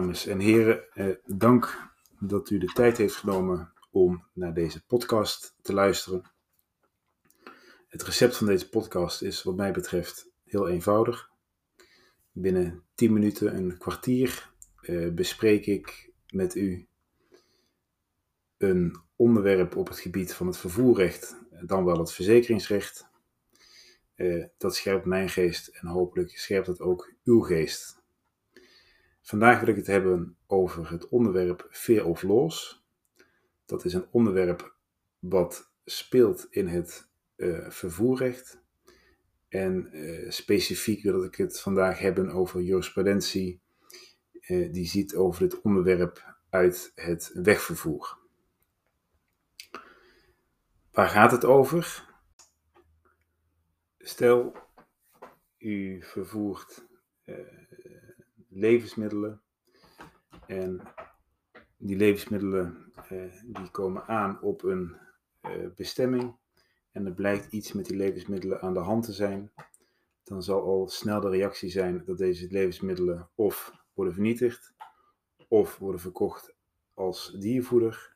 Dames en heren, eh, dank dat u de tijd heeft genomen om naar deze podcast te luisteren. Het recept van deze podcast is wat mij betreft heel eenvoudig. Binnen 10 minuten, een kwartier, eh, bespreek ik met u een onderwerp op het gebied van het vervoerrecht, dan wel het verzekeringsrecht. Eh, dat scherpt mijn geest en hopelijk scherpt het ook uw geest. Vandaag wil ik het hebben over het onderwerp Fear of Loss. Dat is een onderwerp wat speelt in het uh, vervoerrecht. En uh, specifiek wil ik het vandaag hebben over jurisprudentie, uh, die ziet over dit onderwerp uit het wegvervoer. Waar gaat het over? Stel, u vervoert levensmiddelen. En die levensmiddelen eh, die komen aan op een eh, bestemming. En er blijkt iets met die levensmiddelen aan de hand te zijn. Dan zal al snel de reactie zijn dat deze levensmiddelen of worden vernietigd of worden verkocht als diervoeder.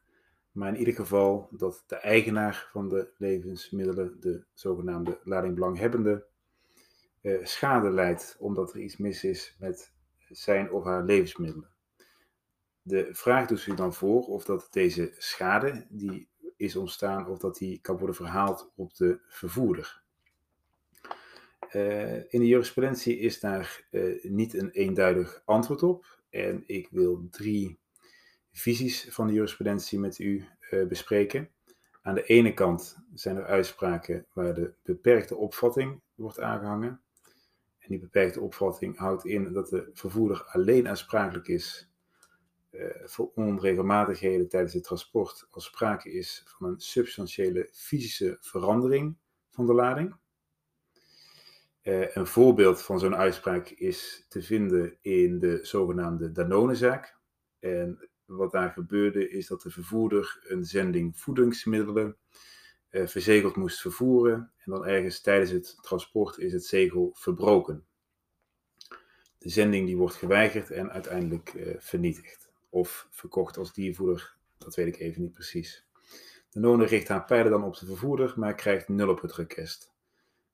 Maar in ieder geval dat de eigenaar van de levensmiddelen, de zogenaamde ladingbelanghebbende, eh, schade leidt omdat er iets mis is met zijn of haar levensmiddelen. De vraag doet zich dan voor of dat deze schade die is ontstaan, of dat die kan worden verhaald op de vervoerder. Uh, in de jurisprudentie is daar uh, niet een eenduidig antwoord op. En ik wil drie visies van de jurisprudentie met u uh, bespreken. Aan de ene kant zijn er uitspraken waar de beperkte opvatting wordt aangehangen. En die beperkte opvatting houdt in dat de vervoerder alleen aansprakelijk is uh, voor onregelmatigheden tijdens het transport als sprake is van een substantiële fysische verandering van de lading. Uh, een voorbeeld van zo'n uitspraak is te vinden in de zogenaamde Danone-zaak. En wat daar gebeurde is dat de vervoerder een zending voedingsmiddelen verzegeld moest vervoeren. En dan ergens tijdens het transport is het zegel verbroken. De zending die wordt geweigerd en uiteindelijk uh, vernietigd. Of verkocht als diervoeder, dat weet ik even niet precies. De None richt haar pijlen dan op de vervoerder, maar krijgt nul op het request.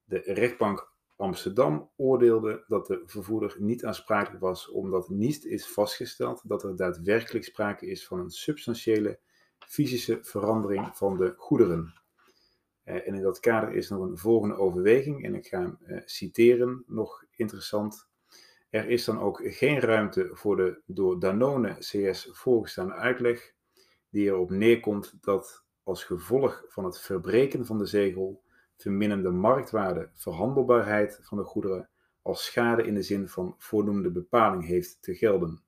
De rechtbank Amsterdam oordeelde dat de vervoerder niet aansprakelijk was omdat niet is vastgesteld dat er daadwerkelijk sprake is van een substantiële fysische verandering van de goederen. Uh, en in dat kader is nog een volgende overweging, en ik ga hem uh, citeren, nog interessant. Er is dan ook geen ruimte voor de door Danone CS voorgestane uitleg, die erop neerkomt dat als gevolg van het verbreken van de zegel verminderde marktwaarde verhandelbaarheid van de goederen als schade in de zin van voornoemde bepaling heeft te gelden.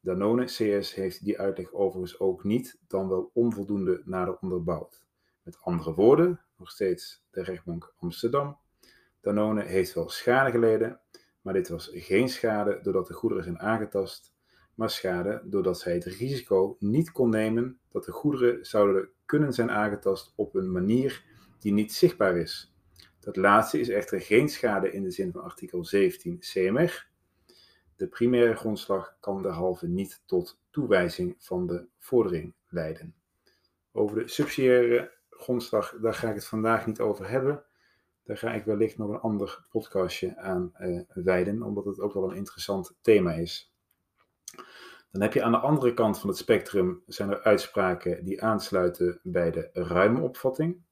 Danone CS heeft die uitleg overigens ook niet, dan wel onvoldoende nader onderbouwd. Met andere woorden, nog steeds de rechtbank Amsterdam. Danone heeft wel schade geleden, maar dit was geen schade doordat de goederen zijn aangetast, maar schade doordat zij het risico niet kon nemen dat de goederen zouden kunnen zijn aangetast op een manier die niet zichtbaar is. Dat laatste is echter geen schade in de zin van artikel 17 CMR. De primaire grondslag kan derhalve niet tot toewijzing van de vordering leiden. Over de subsidiaire grondslag, daar ga ik het vandaag niet over hebben. Daar ga ik wellicht nog een ander podcastje aan uh, wijden, omdat het ook wel een interessant thema is. Dan heb je aan de andere kant van het spectrum zijn er uitspraken die aansluiten bij de ruime opvatting.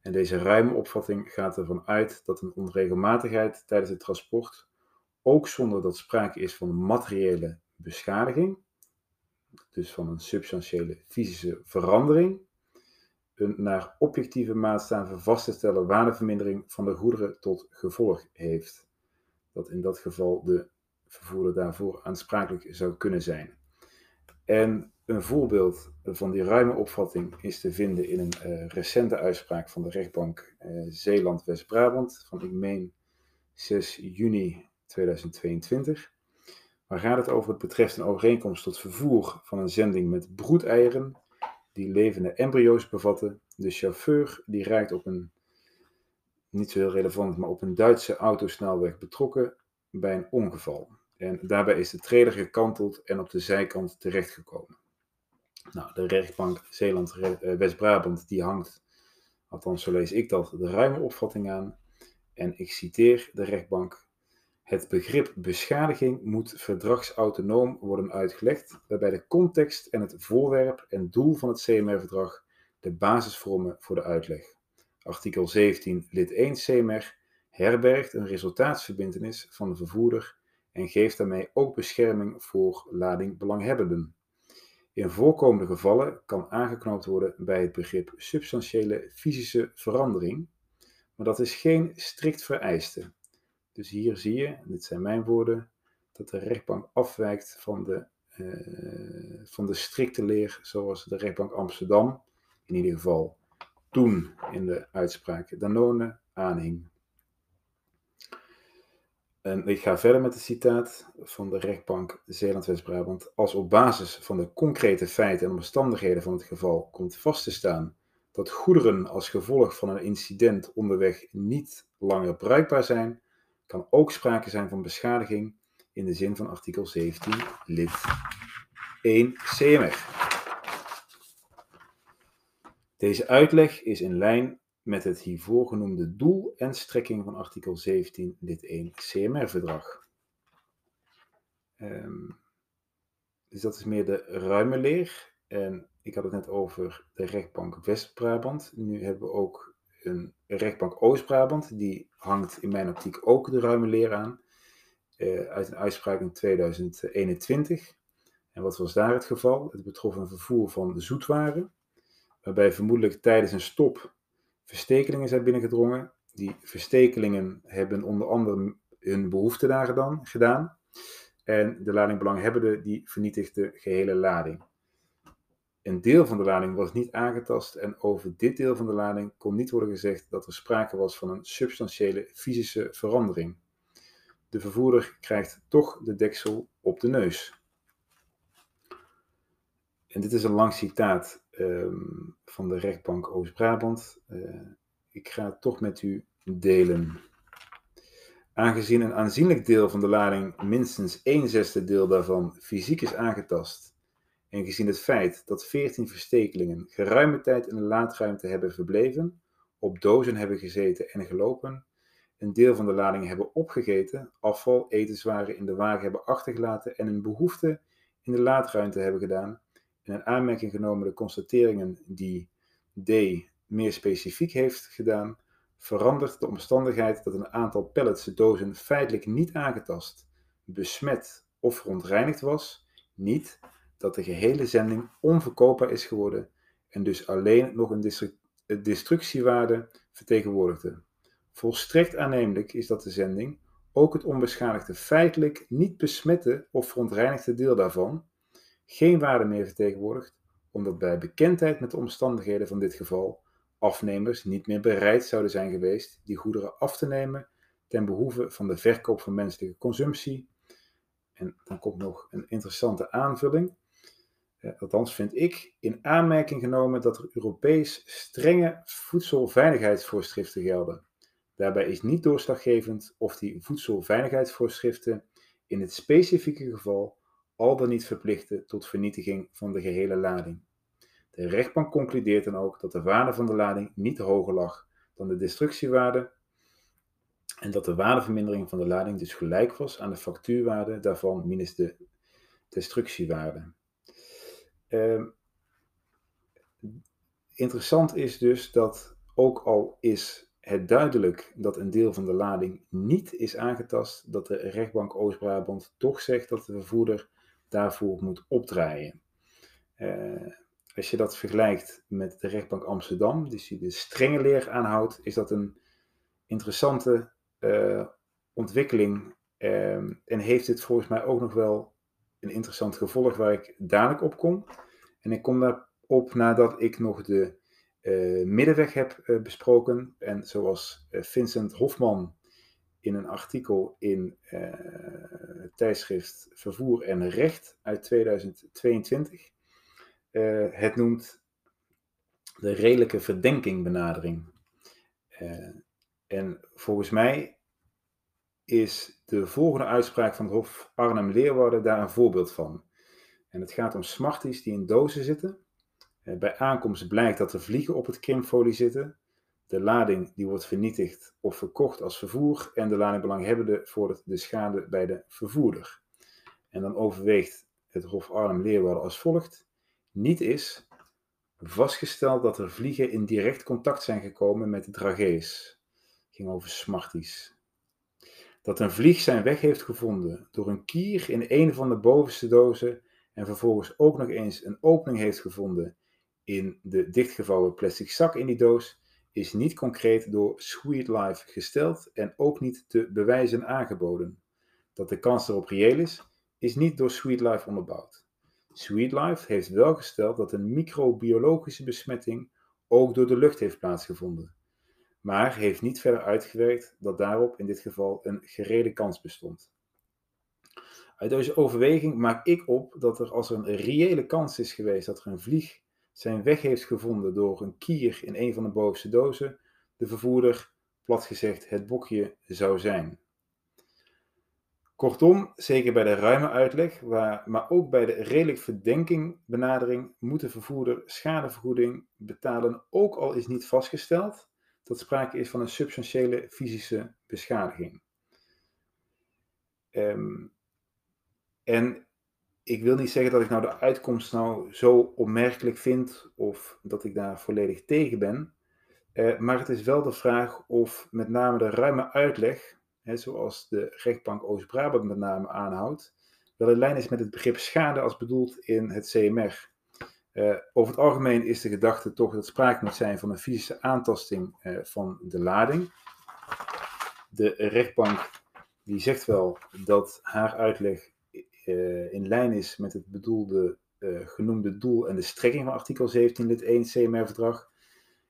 En deze ruime opvatting gaat ervan uit dat een onregelmatigheid tijdens het transport, ook zonder dat sprake is van materiële beschadiging, dus van een substantiële fysische verandering, een naar objectieve maatstaven vast te stellen waardevermindering van de goederen tot gevolg heeft. Dat in dat geval de vervoerder daarvoor aansprakelijk zou kunnen zijn. En een voorbeeld van die ruime opvatting is te vinden in een uh, recente uitspraak van de rechtbank uh, Zeeland-West-Brabant van ik meen 6 juni 2022. Waar gaat het over? Het betreft een overeenkomst tot vervoer van een zending met broedeieren die levende embryo's bevatten. De chauffeur die raakt op een, niet zo heel relevant, maar op een Duitse autosnelweg betrokken bij een ongeval. En daarbij is de trailer gekanteld en op de zijkant terechtgekomen. Nou, de rechtbank Zeeland-West-Brabant die hangt, althans zo lees ik dat, de ruime opvatting aan. En ik citeer de rechtbank. Het begrip beschadiging moet verdragsautonoom worden uitgelegd, waarbij de context en het voorwerp en doel van het CMR-verdrag de basis vormen voor de uitleg. Artikel 17, lid 1 CMR herbergt een resultaatsverbintenis van de vervoerder en geeft daarmee ook bescherming voor ladingbelanghebbenden. In voorkomende gevallen kan aangeknoopt worden bij het begrip substantiële fysische verandering, maar dat is geen strikt vereiste. Dus hier zie je, dit zijn mijn woorden, dat de rechtbank afwijkt van de, uh, van de strikte leer zoals de rechtbank Amsterdam, in ieder geval toen in de uitspraak Danone aanhing. En ik ga verder met het citaat van de rechtbank Zeeland-West-Brabant. Als op basis van de concrete feiten en omstandigheden van het geval komt vast te staan dat goederen als gevolg van een incident onderweg niet langer bruikbaar zijn, kan ook sprake zijn van beschadiging in de zin van artikel 17 lid 1 CMR. Deze uitleg is in lijn met het hiervoor genoemde doel en strekking van artikel 17 lid 1 CMR-verdrag. Um, dus dat is meer de ruime leer. En ik had het net over de rechtbank West-Brabant. Nu hebben we ook een rechtbank Oost-Brabant. Die hangt in mijn optiek ook de ruime leer aan. Uh, uit een uitspraak in 2021. En wat was daar het geval? Het betrof een vervoer van zoetwaren. Waarbij vermoedelijk tijdens een stop verstekelingen zijn binnengedrongen. Die verstekelingen hebben onder andere hun behoefte daar gedaan. En de ladingbelanghebbende die vernietigt de gehele lading. Een deel van de lading was niet aangetast en over dit deel van de lading kon niet worden gezegd dat er sprake was van een substantiële fysische verandering. De vervoerder krijgt toch de deksel op de neus. En dit is een lang citaat Ehm, van de rechtbank Oost-Brabant. Uh, ik ga het toch met u delen. Aangezien een aanzienlijk deel van de lading, minstens een zesde deel daarvan, fysiek is aangetast, en gezien het feit dat 14 verstekelingen geruime tijd in de laadruimte hebben verbleven, op dozen hebben gezeten en gelopen, een deel van de lading hebben opgegeten, afval, etenswaren in de wagen hebben achtergelaten en een behoefte in de laadruimte hebben gedaan, in een aanmerking genomen de constateringen die D meer specifiek heeft gedaan, verandert de omstandigheid dat een aantal pallets dozen feitelijk niet aangetast, besmet of verontreinigd was, niet dat de gehele zending onverkoopbaar is geworden en dus alleen nog een destructiewaarde vertegenwoordigde. Volstrekt aannemelijk is dat de zending, ook het onbeschadigde feitelijk niet besmette of verontreinigde deel daarvan, geen waarde meer vertegenwoordigt, omdat bij bekendheid met de omstandigheden van dit geval afnemers niet meer bereid zouden zijn geweest die goederen af te nemen ten behoeve van de verkoop van menselijke consumptie. En dan komt nog een interessante aanvulling. Althans vind ik in aanmerking genomen dat er Europees strenge voedselveiligheidsvoorschriften gelden. Daarbij is niet doorslaggevend of die voedselveiligheidsvoorschriften in het specifieke geval al dan niet verplichten tot vernietiging van de gehele lading. De rechtbank concludeert dan ook dat de waarde van de lading niet hoger lag dan de destructiewaarde en dat de waardevermindering van de lading dus gelijk was aan de factuurwaarde daarvan minus de destructiewaarde. Uh, interessant is dus dat ook al is het duidelijk dat een deel van de lading niet is aangetast, dat de rechtbank Oost-Brabant toch zegt dat de vervoerder daarvoor moet opdraaien. Uh, als je dat vergelijkt met de rechtbank Amsterdam, dus die de strenge leer aanhoudt, is dat een interessante uh, ontwikkeling. Uh, en heeft het volgens mij ook nog wel een interessant gevolg waar ik dadelijk op kom. En ik kom daarop nadat ik nog de uh, middenweg heb besproken. En zoals Vincent Hofman in een artikel in het tijdschrift Vervoer en Recht uit 2022. Uh, eh, het noemt de redelijke verdenkingbenadering. Uh, en volgens mij is de volgende uitspraak van het Hof Arnhem-Leeuwarden daar een voorbeeld van. En het gaat om smarties die in dozen zitten. Eh, bij aankomst blijkt dat er vliegen op het krimfolie zitten. De lading die wordt vernietigd of verkocht als vervoer en de ladingbelanghebbende vordert de schade bij de vervoerder. En dan overweegt het Hof Arnhem-Leeuwarden als volgt. Niet is vastgesteld dat er vliegen in direct contact zijn gekomen met de dragees. ging over smarties. Dat een vlieg zijn weg heeft gevonden door een kier in een van de bovenste dozen en vervolgens ook nog eens een opening heeft gevonden in de dichtgevouwen plastic zak in die doos, is niet concreet door Sweet Life gesteld en ook niet te bewijzen aangeboden. Dat de kans erop reëel is, is niet door Sweet Life onderbouwd. Sweet Life heeft wel gesteld dat een microbiologische besmetting ook door de lucht heeft plaatsgevonden, maar heeft niet verder uitgewerkt dat daarop in dit geval een gereden kans bestond. Uit deze overweging maak ik op dat er als er een reële kans is geweest dat er een vlieg zijn weg heeft gevonden door een kier in een van de bovenste dozen, de vervoerder, plat gezegd, het bokje zou zijn. Kortom, zeker bij de ruime uitleg, maar ook bij de redelijk verdenking benadering, moet de vervoerder schadevergoeding betalen, ook al is niet vastgesteld dat sprake is van een substantiële fysische beschadiging. Um, en ik wil niet zeggen dat ik nou de uitkomst nou zo opmerkelijk vind of dat ik daar volledig tegen ben. Uh, maar het is wel de vraag of met name de ruime uitleg, hè, zoals de rechtbank Oost-Brabant met name aanhoudt, wel in lijn is met het begrip schade als bedoeld in het CMR. Eh, over het algemeen is de gedachte toch dat sprake moet zijn van een fysische aantasting uh, van de lading. De rechtbank die zegt wel dat haar uitleg uh, in lijn is met het bedoelde genoemde doel en de strekking van artikel 17 lid 1 CMR-verdrag?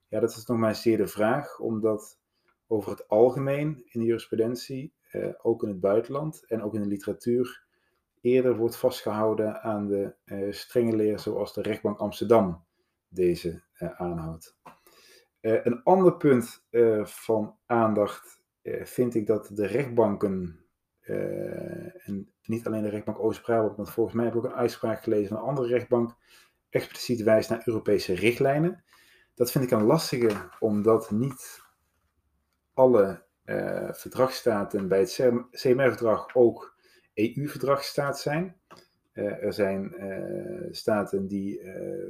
Ja, dat is nog maar zeer de vraag, omdat over het algemeen in de jurisprudentie, ook in het buitenland en ook in de literatuur, eerder wordt vastgehouden aan de strenge leer zoals de rechtbank Amsterdam deze aanhoudt. een ander punt van aandacht vind ik dat de rechtbanken en niet alleen de rechtbank Oost-Brabant, maar volgens mij heb ik ook een uitspraak gelezen van een andere rechtbank, expliciet wijst naar Europese richtlijnen. Dat vind ik een lastige, omdat niet alle verdragsstaten bij het CMR-verdrag ook EU-verdragsstaat zijn. Uh, er zijn uh, staten die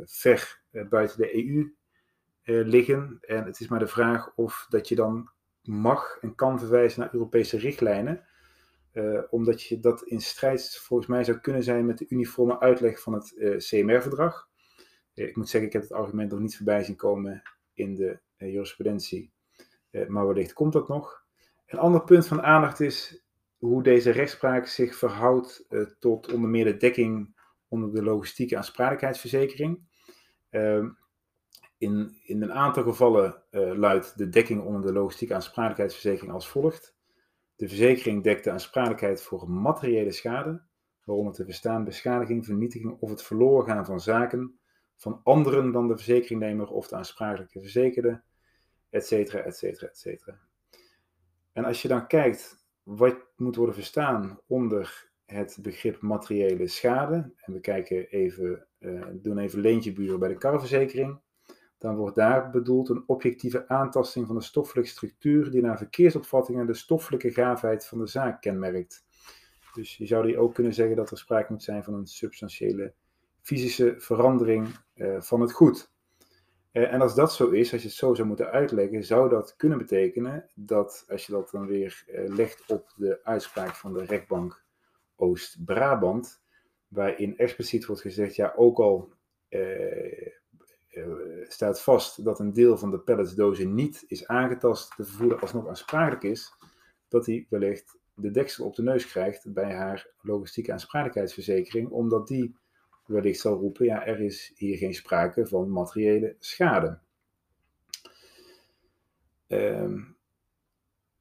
ver buiten de EU liggen. En het is maar de vraag of dat je dan mag en kan verwijzen naar Europese richtlijnen. Omdat je dat in strijd volgens mij zou kunnen zijn met de uniforme uitleg van het CMR-verdrag. Ik moet zeggen, ik heb het argument nog niet voorbij zien komen in de jurisprudentie. maar wellicht komt dat nog. Een ander punt van aandacht is hoe deze rechtspraak zich verhoudt tot onder meer de dekking onder de logistieke aansprakelijkheidsverzekering. Ehm, in, in een aantal gevallen luidt de dekking onder de logistieke aansprakelijkheidsverzekering als volgt. De verzekering dekt de aansprakelijkheid voor materiële schade, waaronder te verstaan beschadiging, vernietiging of het verloren gaan van zaken van anderen dan de verzekeringnemer of de aansprakelijke verzekerde, etc. etc. etc. En als je dan kijkt wat moet worden verstaan onder het begrip materiële schade, en we kijken even, uh, doen even leentje buren bij de karverzekering, dan wordt daar bedoeld een objectieve aantasting van de stoffelijke structuur die naar verkeersopvattingen de stoffelijke gaafheid van de zaak kenmerkt. Dus je zou hier ook kunnen zeggen dat er sprake moet zijn van een substantiële fysische verandering uh, van het goed. Uh, en als dat zo is, als je het zo zou moeten uitleggen, zou dat kunnen betekenen dat, als je dat dan weer uh, legt op de uitspraak van de rechtbank Oost-Brabant, waarin expliciet wordt gezegd, ja, ook al uh, staat vast dat een deel van de pelletsdozen niet is aangetast, de vervoerder alsnog aansprakelijk is, dat hij wellicht de deksel op de neus krijgt bij haar logistieke aansprakelijkheidsverzekering, omdat die wellicht zal roepen, ja, er is hier geen sprake van materiële schade. Uh,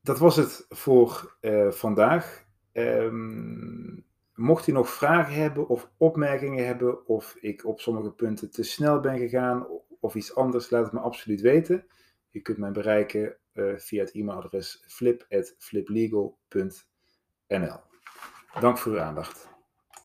dat was het voor uh, vandaag. Um, Mocht u nog vragen hebben of opmerkingen hebben, of ik op sommige punten te snel ben gegaan of iets anders, laat het me absoluut weten. Je kunt mij bereiken uh, via het e-mailadres flip.fliplegal.nl Dank voor uw aandacht.